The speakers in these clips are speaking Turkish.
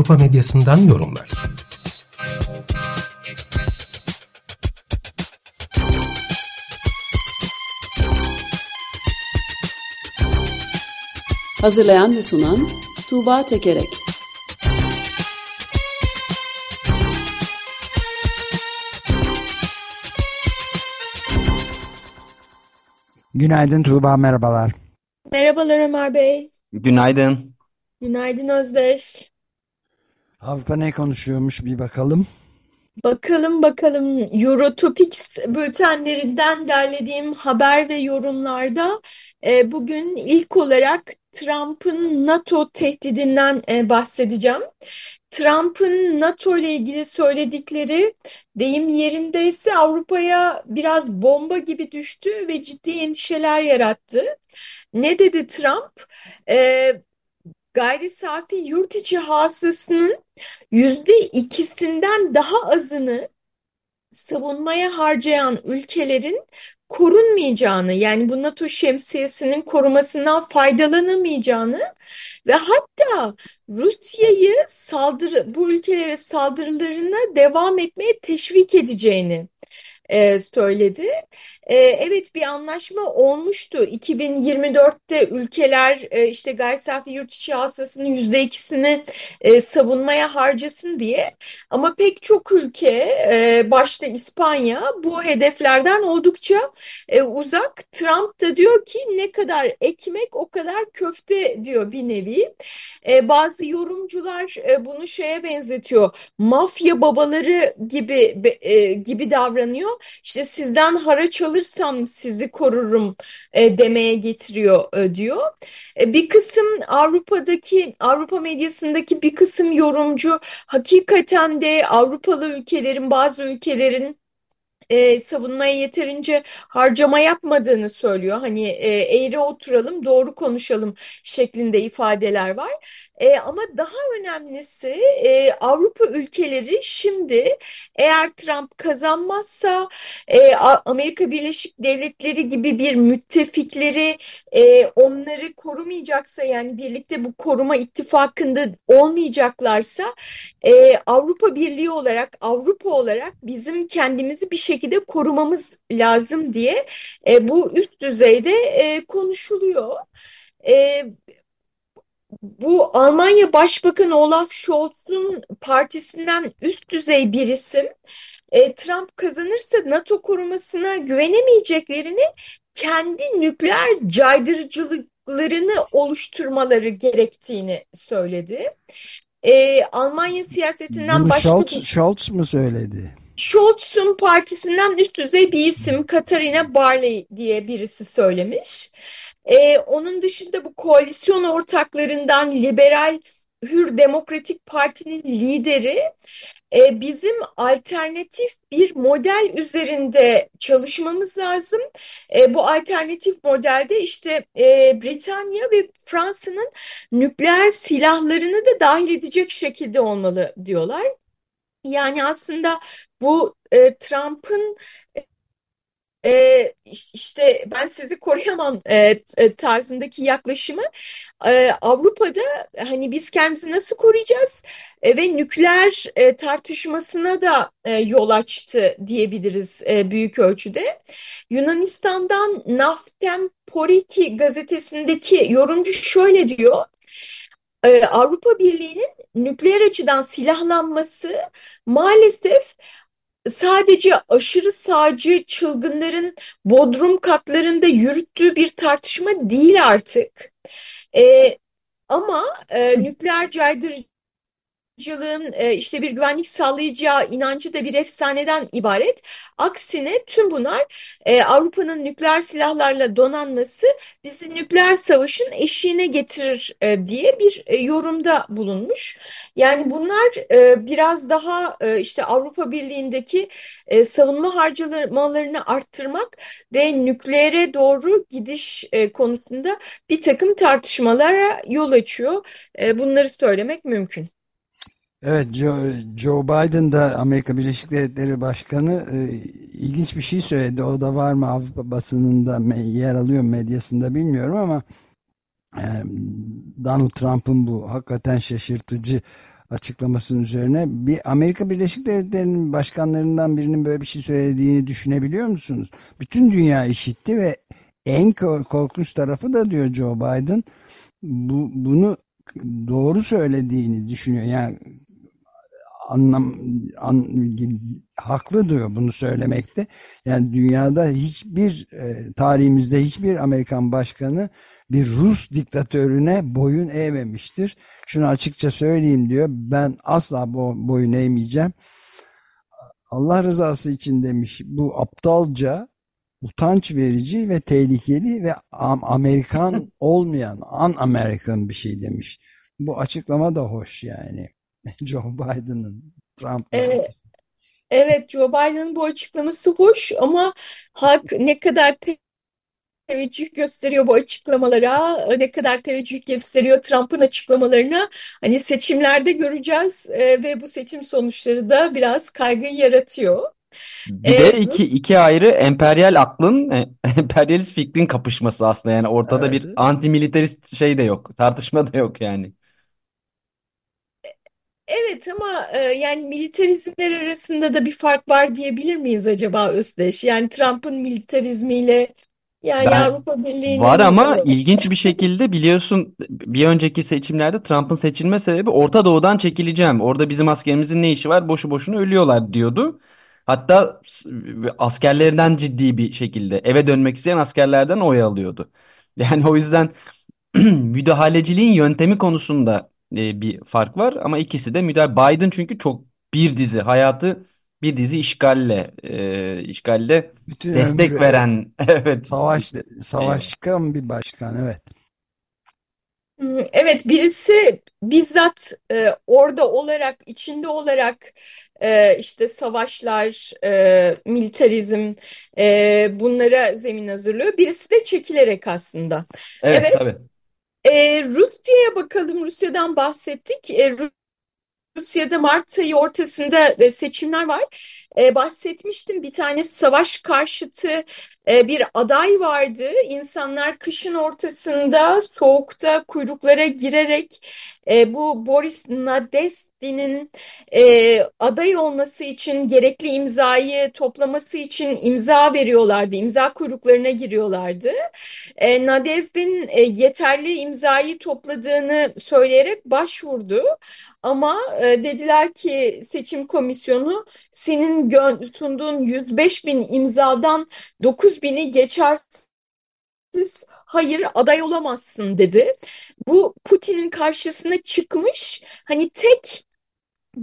Avrupa medyasından yorumlar. Hazırlayan ve sunan Tuğba Tekerek Günaydın Tuğba, merhabalar. Merhabalar Ömer Bey. Günaydın. Günaydın Özdeş. Avrupa ne konuşuyormuş bir bakalım. Bakalım bakalım Eurotopics bültenlerinden derlediğim haber ve yorumlarda e, bugün ilk olarak Trump'ın NATO tehdidinden e, bahsedeceğim. Trump'ın NATO ile ilgili söyledikleri deyim yerindeyse Avrupa'ya biraz bomba gibi düştü ve ciddi endişeler yarattı. Ne dedi Trump? Ee, gayri safi yurt içi hasılasının yüzde ikisinden daha azını savunmaya harcayan ülkelerin korunmayacağını yani bu NATO şemsiyesinin korumasından faydalanamayacağını ve hatta Rusya'yı saldırı bu ülkelere saldırılarına devam etmeye teşvik edeceğini e, söyledi. E, evet bir anlaşma olmuştu. 2024'te ülkeler e, işte gayri safi yurt içi hasılasının yüzde ikisini savunmaya harcasın diye. Ama pek çok ülke başta İspanya bu hedeflerden oldukça uzak. Trump da diyor ki ne kadar ekmek o kadar köfte diyor bir nevi. Bazı yorumcular bunu şeye benzetiyor. Mafya babaları gibi gibi davranıyor. İşte sizden haraç alırsam sizi korurum e, demeye getiriyor e, diyor. E, bir kısım Avrupa'daki Avrupa medyasındaki bir kısım yorumcu hakikaten de Avrupalı ülkelerin bazı ülkelerin e, savunmaya yeterince harcama yapmadığını söylüyor. Hani e, eğri oturalım, doğru konuşalım şeklinde ifadeler var. E, ama daha önemlisi e, Avrupa ülkeleri şimdi eğer Trump kazanmazsa e, Amerika Birleşik Devletleri gibi bir müttefikleri e, onları korumayacaksa yani birlikte bu koruma ittifakında olmayacaklarsa e, Avrupa Birliği olarak Avrupa olarak bizim kendimizi bir şekilde korumamız lazım diye e, bu üst düzeyde e, konuşuluyor. E, bu Almanya Başbakanı Olaf Scholz'un partisinden üst düzey bir isim e, Trump kazanırsa NATO korumasına güvenemeyeceklerini kendi nükleer caydırıcılıklarını oluşturmaları gerektiğini söyledi. E, Almanya siyasetinden Bunu başka Scholz, Scholz mu söyledi? Scholz'un partisinden üst düzey bir isim Katarina Barley diye birisi söylemiş. Ee, onun dışında bu koalisyon ortaklarından Liberal Hür Demokratik Parti'nin lideri e, bizim alternatif bir model üzerinde çalışmamız lazım. E, bu alternatif modelde işte e, Britanya ve Fransa'nın nükleer silahlarını da dahil edecek şekilde olmalı diyorlar. Yani aslında bu e, Trump'ın e, işte ben sizi koruyamam e, e, tarzındaki yaklaşımı e, Avrupa'da hani biz kendimizi nasıl koruyacağız e, ve nükleer e, tartışmasına da e, yol açtı diyebiliriz e, büyük ölçüde. Yunanistan'dan Naftem Poriki gazetesindeki yorumcu şöyle diyor. Ee, Avrupa Birliği'nin nükleer açıdan silahlanması maalesef sadece aşırı sağcı çılgınların bodrum katlarında yürüttüğü bir tartışma değil artık. E, ama e, nükleer caydırıcı yaratıcılığın e, işte bir güvenlik sağlayacağı inancı da bir efsaneden ibaret. Aksine tüm bunlar e, Avrupa'nın nükleer silahlarla donanması bizi nükleer savaşın eşiğine getirir e, diye bir yorumda bulunmuş. Yani bunlar biraz daha işte Avrupa Birliği'ndeki savunma harcamalarını arttırmak ve nükleere doğru gidiş konusunda bir takım tartışmalara yol açıyor. Bunları söylemek mümkün. Evet, Joe, Joe Biden da Amerika Birleşik Devletleri Başkanı e, ilginç bir şey söyledi. O da var mı Avrupa basınında yer alıyor medyasında bilmiyorum ama e, Donald Trump'ın bu hakikaten şaşırtıcı açıklamasının üzerine bir Amerika Birleşik Devletleri'nin başkanlarından birinin böyle bir şey söylediğini düşünebiliyor musunuz? Bütün dünya işitti ve en korkunç tarafı da diyor Joe Biden bu, bunu doğru söylediğini düşünüyor. Yani anlam an, haklı diyor bunu söylemekte. Yani dünyada hiçbir e, tarihimizde hiçbir Amerikan başkanı bir Rus diktatörüne boyun eğmemiştir. Şunu açıkça söyleyeyim diyor. Ben asla bo boyun eğmeyeceğim. Allah rızası için demiş bu aptalca, utanç verici ve tehlikeli ve Amerikan olmayan, un-American bir şey demiş. Bu açıklama da hoş yani. Joe Biden'ın Trump'la. Evet. Evet, Joe Biden'ın bu açıklaması hoş ama halk ne kadar teveccüh gösteriyor bu açıklamalara, ne kadar teveccüh gösteriyor Trump'ın açıklamalarına. Hani seçimlerde göreceğiz e, ve bu seçim sonuçları da biraz kaygı yaratıyor. Bir de e, iki, iki ayrı emperyal aklın, e, emperyalist fikrin kapışması aslında. Yani ortada evet. bir anti-militarist şey de yok, tartışma da yok yani. Evet ama e, yani militarizmler arasında da bir fark var diyebilir miyiz acaba Özdeş? Yani Trump'ın militarizmiyle yani Ben Avrupa Birliği'nin var ama ilginç bir şekilde biliyorsun bir önceki seçimlerde Trump'ın seçilme sebebi Orta Doğu'dan çekileceğim. Orada bizim askerimizin ne işi var? Boşu boşuna ölüyorlar diyordu. Hatta askerlerinden ciddi bir şekilde eve dönmek isteyen askerlerden oy alıyordu. Yani o yüzden müdahaleciliğin yöntemi konusunda e, bir fark var ama ikisi de müdahale. Biden çünkü çok bir dizi hayatı bir dizi işgalle e, işgalle Bütün destek ömrü veren evet savaş savaşkan bir başkan evet. Hmm, evet, birisi bizzat e, orada olarak, içinde olarak e, işte savaşlar, e, militarizm e, bunlara zemin hazırlıyor. Birisi de çekilerek aslında. evet Evet, tabii. E, Rusya'ya bakalım. Rusya'dan bahsettik. E, Rusya'da Mart ayı ortasında e, seçimler var. Ee, bahsetmiştim bir tane savaş karşıtı e, bir aday vardı. İnsanlar kışın ortasında soğukta kuyruklara girerek e, bu Boris Nadezhdin'in e, aday olması için gerekli imzayı toplaması için imza veriyorlardı. İmza kuyruklarına giriyorlardı. E, e, yeterli imzayı topladığını söyleyerek başvurdu. Ama dediler ki seçim komisyonu senin sunduğun 105 bin imzadan 9 bini geçersiz hayır aday olamazsın dedi. Bu Putin'in karşısına çıkmış hani tek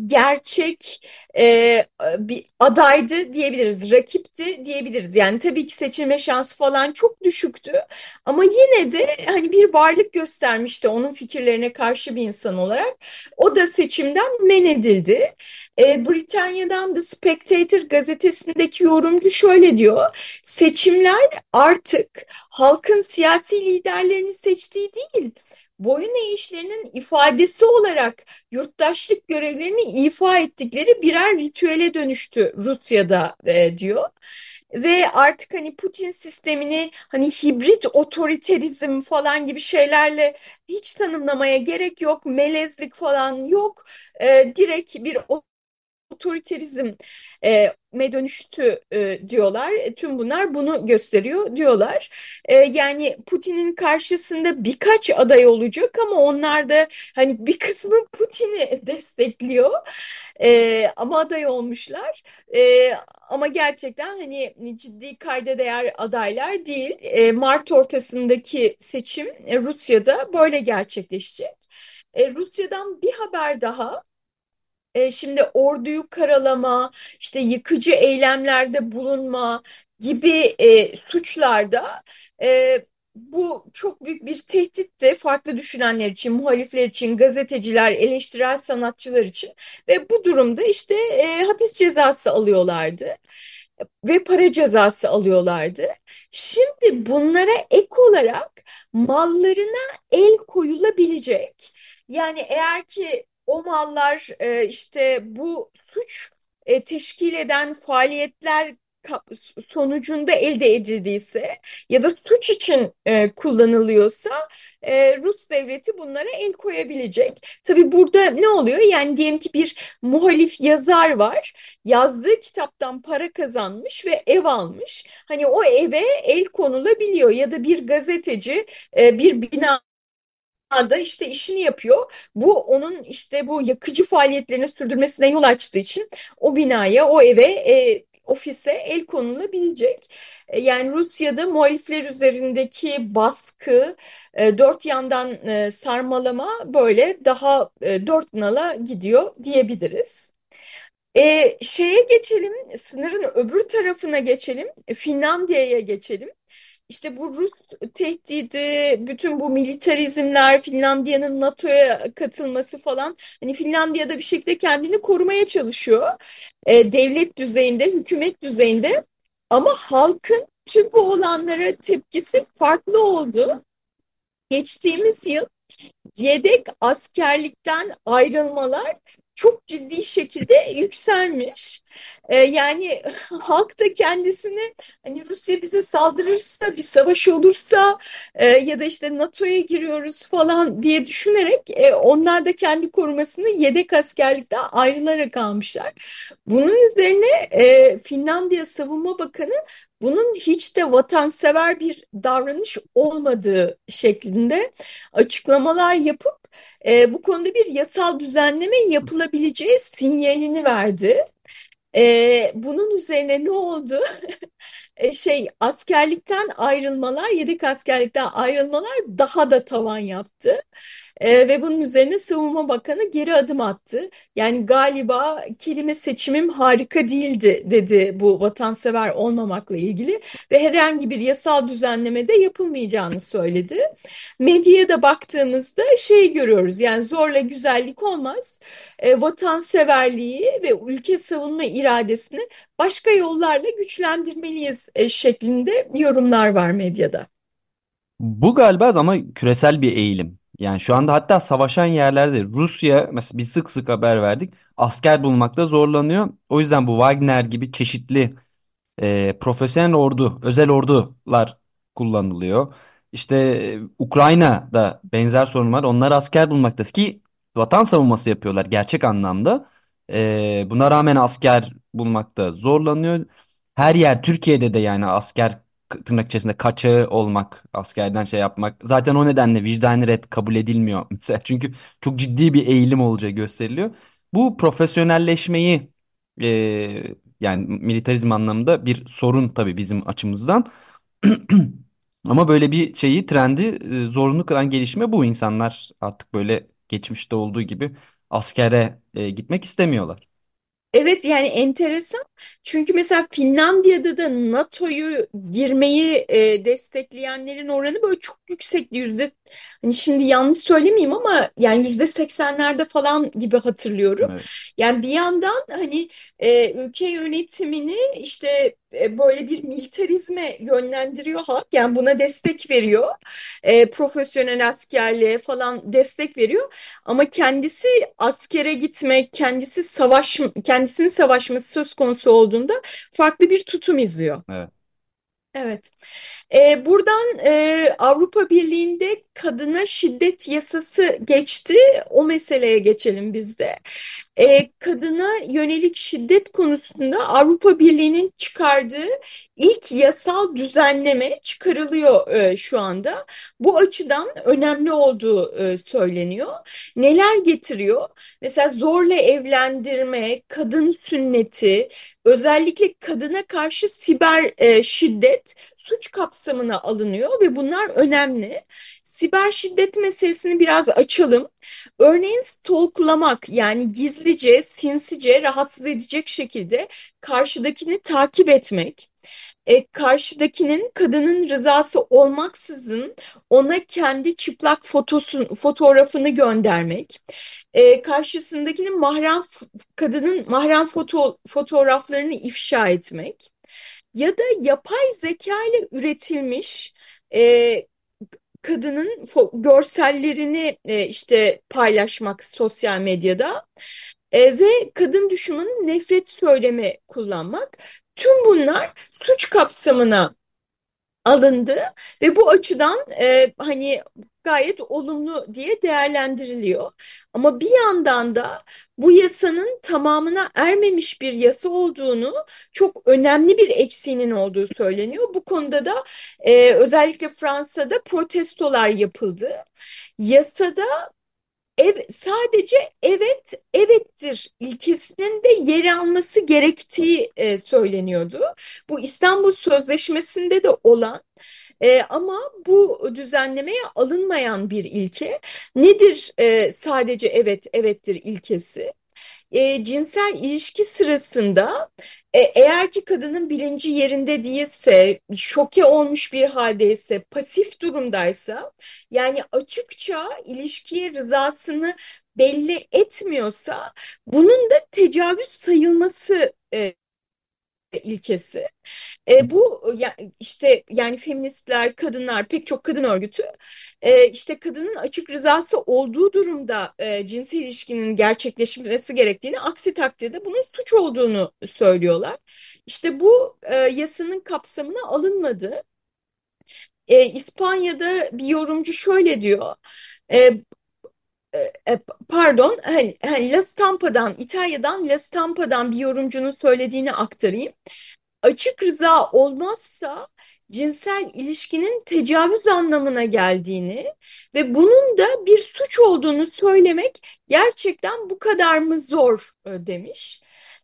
gerçek e, bir adaydı diyebiliriz, rakipti diyebiliriz. Yani tabii ki seçilme şansı falan çok düşüktü ama yine de hani bir varlık göstermişti onun fikirlerine karşı bir insan olarak. O da seçimden men edildi. E, Britanya'dan The Spectator gazetesindeki yorumcu şöyle diyor. Seçimler artık halkın siyasi liderlerini seçtiği değil boyun eğişlerinin ifadesi olarak yurttaşlık görevlerini ifa ettikleri birer ritüele dönüştü Rusya'da e, diyor. Ve artık hani Putin sistemini hani hibrit otoriterizm falan gibi şeylerle hiç tanımlamaya gerek yok. Melezlik falan yok. E, direkt bir otoriterizm e, me dönüştü e, diyorlar. E, tüm bunlar bunu gösteriyor diyorlar. E, yani Putin'in karşısında birkaç aday olacak ama onlar da hani bir kısmı Putin'i destekliyor. E, ama aday olmuşlar. E, ama gerçekten hani ciddi kayda değer adaylar değil. E, Mart ortasındaki seçim e, Rusya'da böyle gerçekleşecek. E, Rusya'dan bir haber daha. E, şimdi orduyu karalama, işte yıkıcı eylemlerde bulunma gibi e, suçlarda e, bu çok büyük bir tehditti farklı düşünenler için, muhalifler için, gazeteciler, eleştirel sanatçılar için ve bu durumda işte e, hapis cezası alıyorlardı ve para cezası alıyorlardı. Şimdi bunlara ek olarak mallarına el koyulabilecek. Yani eğer ki o mallar e, işte bu suç e, teşkil eden faaliyetler sonucunda elde edildiyse ya da suç için e, kullanılıyorsa e, Rus devleti bunlara el koyabilecek. Tabii burada ne oluyor? Yani diyelim ki bir muhalif yazar var. Yazdığı kitaptan para kazanmış ve ev almış. Hani o eve el konulabiliyor ya da bir gazeteci e, bir bina da işte işini yapıyor. Bu onun işte bu yakıcı faaliyetlerini sürdürmesine yol açtığı için o binaya, o eve e, ofise el konulabilecek. E, yani Rusya'da muhalifler üzerindeki baskı, e, dört yandan e, sarmalama böyle daha dört nala gidiyor diyebiliriz. E, şeye geçelim, sınırın öbür tarafına geçelim, Finlandiya'ya geçelim. İşte bu Rus tehdidi, bütün bu militarizmler, Finlandiya'nın NATO'ya katılması falan, hani Finlandiya'da bir şekilde kendini korumaya çalışıyor. E, devlet düzeyinde, hükümet düzeyinde. Ama halkın tüm bu olanlara tepkisi farklı oldu. Geçtiğimiz yıl yedek askerlikten ayrılmalar çok ciddi şekilde yükselmiş. Ee, yani halk da kendisini hani Rusya bize saldırırsa bir savaş olursa e, ya da işte NATO'ya giriyoruz falan diye düşünerek e, onlar da kendi korumasını yedek askerlikten ayrılarak almışlar. Bunun üzerine e, Finlandiya Savunma Bakanı bunun hiç de vatansever bir davranış olmadığı şeklinde açıklamalar yapıp e, bu konuda bir yasal düzenleme yapılabileceği sinyalini verdi. E, bunun üzerine ne oldu? e, şey askerlikten ayrılmalar, yedek askerlikten ayrılmalar daha da tavan yaptı. E, ve bunun üzerine Savunma Bakanı geri adım attı. Yani galiba kelime seçimim harika değildi dedi bu vatansever olmamakla ilgili ve herhangi bir yasal düzenlemede yapılmayacağını söyledi. Medyaya da baktığımızda şey görüyoruz yani zorla güzellik olmaz. E, vatanseverliği ve ülke savunma iradesini başka yollarla güçlendirmeliyiz e, şeklinde yorumlar var medyada. Bu galiba ama küresel bir eğilim. Yani şu anda hatta savaşan yerlerde Rusya mesela biz sık sık haber verdik asker bulmakta zorlanıyor. O yüzden bu Wagner gibi çeşitli e, profesyonel ordu, özel ordular kullanılıyor. İşte e, Ukrayna'da benzer sorun var. Onlar asker bulmakta ki vatan savunması yapıyorlar gerçek anlamda. E, buna rağmen asker bulmakta zorlanıyor. Her yer Türkiye'de de yani asker tırnak içerisinde kaçağı olmak, askerden şey yapmak. Zaten o nedenle vicdani red kabul edilmiyor mesela. Çünkü çok ciddi bir eğilim olacağı gösteriliyor. Bu profesyonelleşmeyi e, yani militarizm anlamında bir sorun tabii bizim açımızdan. Ama böyle bir şeyi trendi e, zorunlu kılan gelişme bu. insanlar artık böyle geçmişte olduğu gibi askere e, gitmek istemiyorlar. Evet yani enteresan çünkü mesela Finlandiya'da da NATO'yu girmeyi e, destekleyenlerin oranı böyle çok yüksekti yüzde hani şimdi yanlış söylemeyeyim ama yani yüzde seksenlerde falan gibi hatırlıyorum. Evet. Yani bir yandan hani e, ülke yönetimini işte böyle bir militarizme yönlendiriyor halk yani buna destek veriyor e, profesyonel askerliğe falan destek veriyor ama kendisi askere gitmek kendisi savaş kendisinin savaşması söz konusu olduğunda farklı bir tutum izliyor. Evet. Evet. Ee, buradan e, Avrupa Birliği'nde kadına şiddet yasası geçti. O meseleye geçelim biz de. Ee, kadına yönelik şiddet konusunda Avrupa Birliği'nin çıkardığı ilk yasal düzenleme çıkarılıyor e, şu anda. Bu açıdan önemli olduğu e, söyleniyor. Neler getiriyor? Mesela zorla evlendirme, kadın sünneti, özellikle kadına karşı siber e, şiddet suç kapsamına alınıyor ve bunlar önemli. Siber şiddet meselesini biraz açalım. Örneğin stalklamak yani gizlice, sinsice, rahatsız edecek şekilde karşıdakini takip etmek e, karşıdakinin kadının rızası olmaksızın ona kendi çıplak fotosun, fotoğrafını göndermek, e, karşısındakinin mahrem kadının mahrem foto, fotoğraflarını ifşa etmek ya da yapay zeka ile üretilmiş e, kadının görsellerini e, işte paylaşmak sosyal medyada e, ve kadın düşmanı nefret söylemi kullanmak. Tüm bunlar suç kapsamına alındı ve bu açıdan e, hani gayet olumlu diye değerlendiriliyor. Ama bir yandan da bu yasanın tamamına ermemiş bir yasa olduğunu, çok önemli bir eksiğinin olduğu söyleniyor. Bu konuda da e, özellikle Fransa'da protestolar yapıldı. Yasada ev, sadece evet evettir ilkesinin de yer alması gerektiği e, söyleniyordu. Bu İstanbul Sözleşmesi'nde de olan e, ama bu düzenlemeye alınmayan bir ilke. Nedir e, sadece evet evettir ilkesi? e, cinsel ilişki sırasında e, eğer ki kadının bilinci yerinde değilse, şoke olmuş bir haldeyse, pasif durumdaysa yani açıkça ilişkiye rızasını belli etmiyorsa bunun da tecavüz sayılması e, ilkesi. E, bu ya, işte yani feministler, kadınlar, pek çok kadın örgütü e, işte kadının açık rızası olduğu durumda e, cinsel ilişkinin gerçekleşmesi gerektiğini, aksi takdirde bunun suç olduğunu söylüyorlar. İşte bu e, yasanın kapsamına alınmadı. E, İspanya'da bir yorumcu şöyle diyor. E, e, pardon hani, hani La Stampa'dan İtalya'dan La Stampa'dan bir yorumcunun söylediğini aktarayım. Açık rıza olmazsa cinsel ilişkinin tecavüz anlamına geldiğini ve bunun da bir suç olduğunu söylemek gerçekten bu kadar mı zor e, demiş.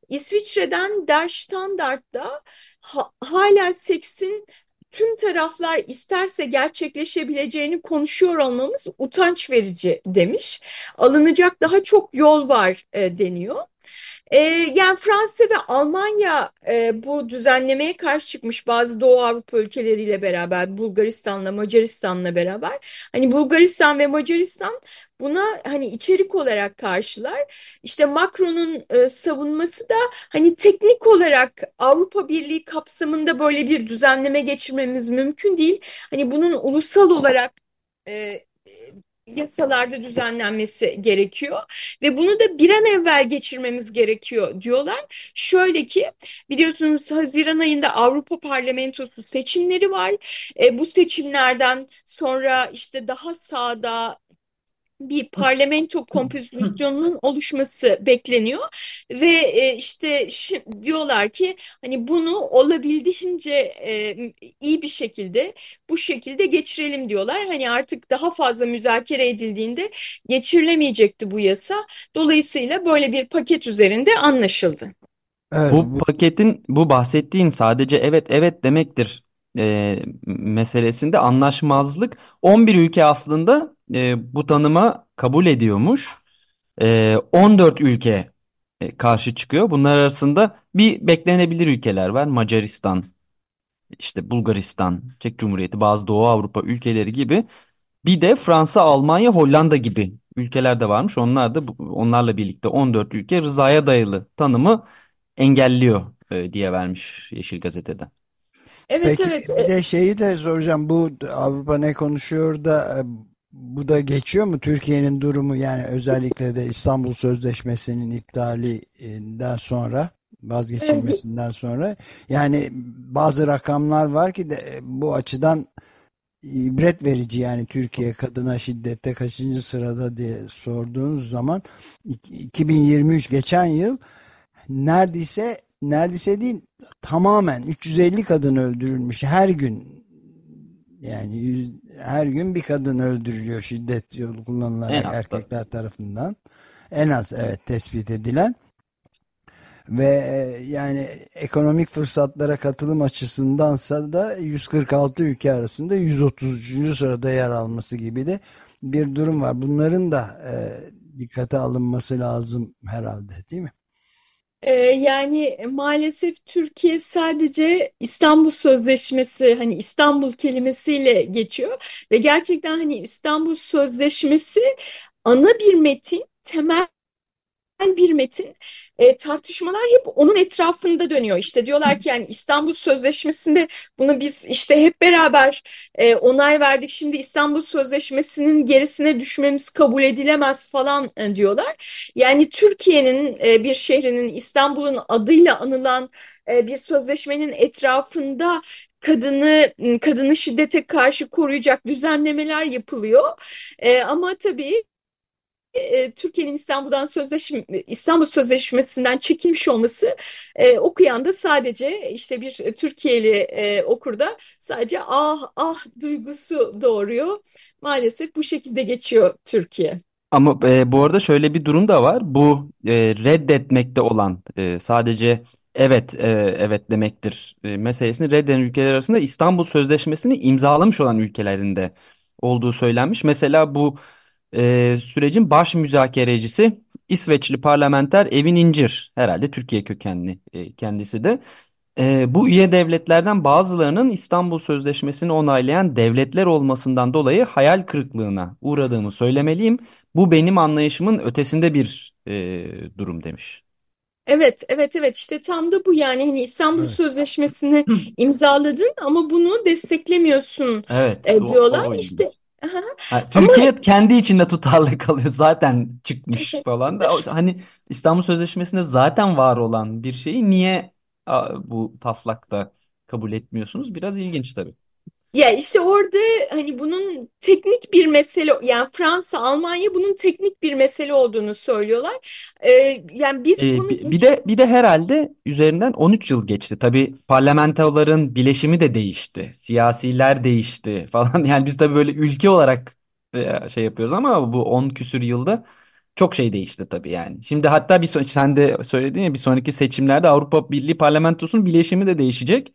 İsviçre'den Der Standart'ta ha, hala seksin tüm taraflar isterse gerçekleşebileceğini konuşuyor olmamız utanç verici demiş. Alınacak daha çok yol var e, deniyor. E, yani Fransa ve Almanya e, bu düzenlemeye karşı çıkmış bazı Doğu Avrupa ülkeleriyle beraber Bulgaristan'la Macaristan'la beraber hani Bulgaristan ve Macaristan buna hani içerik olarak karşılar. İşte Macron'un e, savunması da hani teknik olarak Avrupa Birliği kapsamında böyle bir düzenleme geçirmemiz mümkün değil. Hani bunun ulusal olarak e, yasalarda düzenlenmesi gerekiyor ve bunu da bir an evvel geçirmemiz gerekiyor diyorlar. Şöyle ki biliyorsunuz Haziran ayında Avrupa Parlamentosu seçimleri var. E, bu seçimlerden sonra işte daha sağda bir parlamento kompozisyonunun oluşması bekleniyor ve e, işte diyorlar ki hani bunu olabildiğince e, iyi bir şekilde bu şekilde geçirelim diyorlar. Hani artık daha fazla müzakere edildiğinde geçirilemeyecekti bu yasa. Dolayısıyla böyle bir paket üzerinde anlaşıldı. Evet, bu, bu paketin bu bahsettiğin sadece evet evet demektir e, meselesinde anlaşmazlık 11 ülke aslında e, bu tanıma kabul ediyormuş. E, 14 ülke e, karşı çıkıyor. Bunlar arasında bir beklenebilir ülkeler var. Macaristan, işte Bulgaristan, Çek Cumhuriyeti, bazı Doğu Avrupa ülkeleri gibi. Bir de Fransa, Almanya, Hollanda gibi ülkeler de varmış. Onlar da onlarla birlikte 14 ülke rızaya dayalı tanımı engelliyor e, diye vermiş Yeşil Gazete'de. Evet Peki, evet. Bir de şeyi de soracağım. Bu Avrupa ne konuşuyor da e, bu da geçiyor mu? Türkiye'nin durumu yani özellikle de İstanbul Sözleşmesi'nin iptalinden sonra vazgeçilmesinden sonra yani bazı rakamlar var ki de e, bu açıdan ibret verici yani Türkiye kadına şiddette kaçıncı sırada diye sorduğunuz zaman 2023 geçen yıl neredeyse neredeyse değil tamamen 350 kadın öldürülmüş her gün yani yüz, her gün bir kadın öldürülüyor şiddet yolu kullanılarak erkekler tarafından. En az evet tespit edilen. ve e, yani ekonomik fırsatlara katılım açısındansa da 146 ülke arasında 130. sırada yer alması gibi de bir durum var. Bunların da e, dikkate alınması lazım herhalde değil mi? Ee, yani maalesef Türkiye sadece İstanbul Sözleşmesi hani İstanbul kelimesiyle geçiyor ve gerçekten hani İstanbul Sözleşmesi ana bir metin temel bir metin e, tartışmalar hep onun etrafında dönüyor. İşte diyorlar ki yani İstanbul Sözleşmesi'nde bunu biz işte hep beraber e, onay verdik. Şimdi İstanbul Sözleşmesi'nin gerisine düşmemiz kabul edilemez falan e, diyorlar. Yani Türkiye'nin e, bir şehrinin İstanbul'un adıyla anılan e, bir sözleşmenin etrafında kadını kadını şiddete karşı koruyacak düzenlemeler yapılıyor. E, ama tabii e, Türkiye'nin İstanbul'dan sözleşme İstanbul Sözleşmesi'nden çekilmiş olması e, okuyan da sadece işte bir Türkiye'li e, okurda sadece ah ah duygusu doğuruyor. Maalesef bu şekilde geçiyor Türkiye. Ama e, bu arada şöyle bir durum da var. Bu e, reddetmekte olan e, sadece evet e, evet demektir e, meselesini reddeden ülkeler arasında İstanbul Sözleşmesi'ni imzalamış olan ülkelerinde olduğu söylenmiş. Mesela bu e, sürecin baş müzakerecisi İsveçli parlamenter Evin İncir. Herhalde Türkiye kökenli e, kendisi de. E, bu üye devletlerden bazılarının İstanbul Sözleşmesi'ni onaylayan devletler olmasından dolayı hayal kırıklığına uğradığımı söylemeliyim. Bu benim anlayışımın ötesinde bir e, durum demiş. Evet, evet, evet. İşte tam da bu yani hani İstanbul Evet. Sözleşmesi'ni imzaladın ama bunu desteklemiyorsun Evet, e, o, diyorlar. o İşte Ha, Ama Türkiye kendi içinde tutarlı kalıyor zaten çıkmış falan da hani İstanbul Sözleşmesi'nde zaten var olan bir şeyi niye bu taslakta kabul etmiyorsunuz? Biraz ilginç tabii. Ya işte orada hani bunun teknik bir mesele yani Fransa, Almanya bunun teknik bir mesele olduğunu söylüyorlar. Ee, yani biz Ee, bunu bi- bir de bir de herhalde üzerinden 13 yıl geçti. Tabii parlamentoların bileşimi de değişti. Siyasiler değişti falan. Yani biz tabii böyle ülke olarak e, şey yapıyoruz ama bu 10 küsür yılda çok şey değişti tabii yani. Şimdi hatta bir son- sen de söyledin ya bir sonraki seçimlerde Avrupa Birliği Parlamentosu'nun bileşimi de değişecek.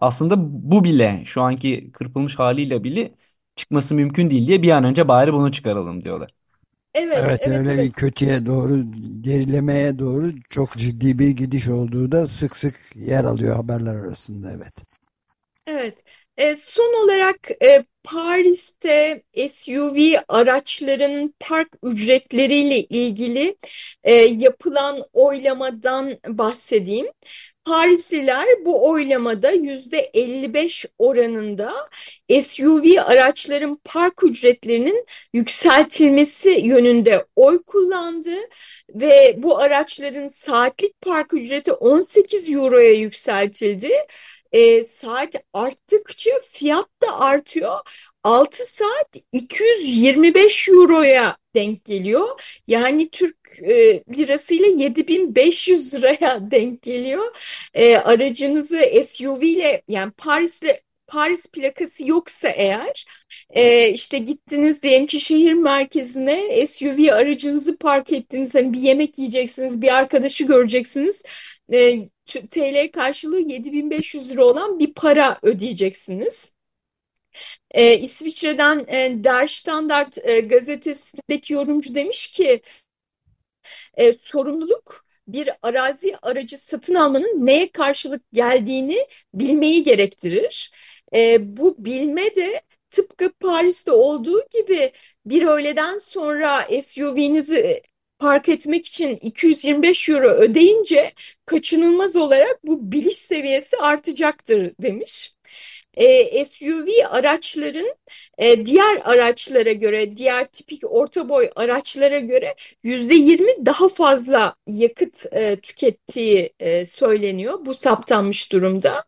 Aslında bu bile şu anki kırpılmış haliyle bile çıkması mümkün değil diye bir an önce bari bunu çıkaralım diyorlar. evet, Evet evet, öyle bir evet. kötüye doğru gerilemeye doğru çok ciddi bir gidiş olduğu da sık sık yer alıyor haberler arasında evet. Evet. E, son olarak e, Paris'te SUV araçların park ücretleriyle ilgili e, yapılan oylamadan bahsedeyim. Parisliler bu oylamada %55 oranında SUV araçların park ücretlerinin yükseltilmesi yönünde oy kullandı ve bu araçların saatlik park ücreti 18 euroya yükseltildi e, saat arttıkça fiyat da artıyor. 6 saat 225 euroya denk geliyor. Yani Türk e, lirasıyla 7500 liraya denk geliyor. E, aracınızı SUV ile yani Paris'le Paris plakası yoksa eğer e, işte gittiniz diyelim ki şehir merkezine SUV aracınızı park ettiniz hani bir yemek yiyeceksiniz bir arkadaşı göreceksiniz e, TL karşılığı 7500 lira olan bir para ödeyeceksiniz. E, İsviçre'den e, Der Standard e, gazetesindeki yorumcu demiş ki e, sorumluluk bir arazi aracı satın almanın neye karşılık geldiğini bilmeyi gerektirir. E, bu bilme de tıpkı Paris'te olduğu gibi bir öğleden sonra SUV'nizi park etmek için 225 euro ödeyince kaçınılmaz olarak bu biliş seviyesi artacaktır demiş. E, SUV araçların e, diğer araçlara göre, diğer tipik orta boy araçlara göre yüzde yirmi daha fazla yakıt e, tükettiği e, söyleniyor. Bu saptanmış durumda.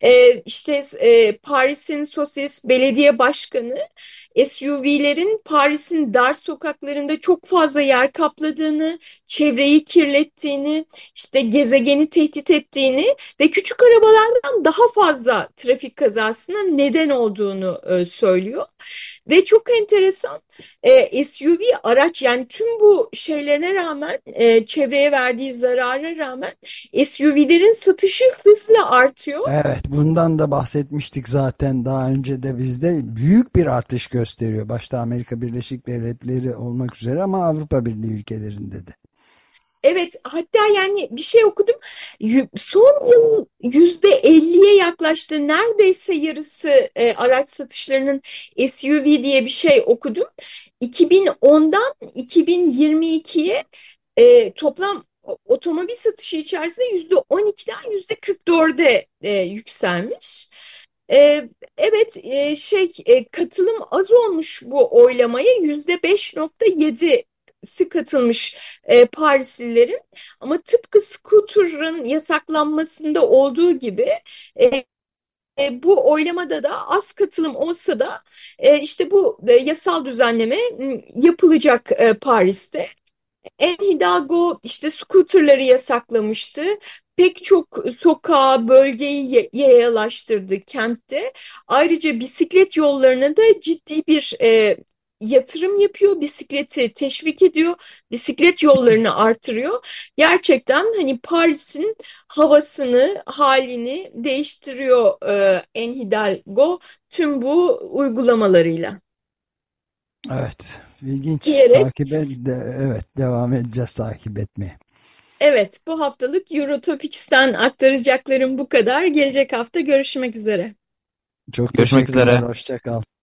E, işte e, Paris'in Sosyalist Belediye Başkanı SUV'lerin Paris'in dar sokaklarında çok fazla yer kapladığını, çevreyi kirlettiğini, işte gezegeni tehdit ettiğini ve küçük arabalardan daha fazla trafik kazasına neden olduğunu e, söylüyor. Ve çok enteresan e, SUV araç yani tüm bu şeylerine rağmen e, çevreye verdiği zarara rağmen SUV'lerin satışı hızla artıyor. Evet bundan da bahsetmiştik zaten daha önce de bizde büyük bir artış gösteriyor. Başta Amerika Birleşik Devletleri olmak üzere ama Avrupa Birliği ülkelerinde de. Evet hatta yani bir şey okudum son yıl yüzde elliye yaklaştı neredeyse yarısı e, araç satışlarının SUV diye bir şey okudum 2010'dan 2022'ye e, toplam otomobil satışı içerisinde yüzde 12'den yüzde 44'e e, yükselmiş. Evet şey katılım az olmuş bu oylamaya yüzde 5.7 katılmış e, Parislilerin ama tıpkı scooter'ın yasaklanmasında olduğu gibi bu oylamada da az katılım olsa da işte bu yasal düzenleme yapılacak Paris'te. En Hidalgo işte scooterları yasaklamıştı. Pek çok sokağa, bölgeyi yayalaştırdı kentte. Ayrıca bisiklet yollarına da ciddi bir e, yatırım yapıyor, bisikleti teşvik ediyor, bisiklet yollarını artırıyor. Gerçekten hani Paris'in havasını, halini değiştiriyor e, En Hidalgo tüm bu uygulamalarıyla. Evet, ilginç. Diyerek, takip et, de, evet, devam edeceğiz takip etmeye. Evet, bu haftalık Eurotopics'ten aktaracaklarım bu kadar. Gelecek hafta görüşmek üzere. Çok Görüşmek teşekkürler, üzere. hoşça kal.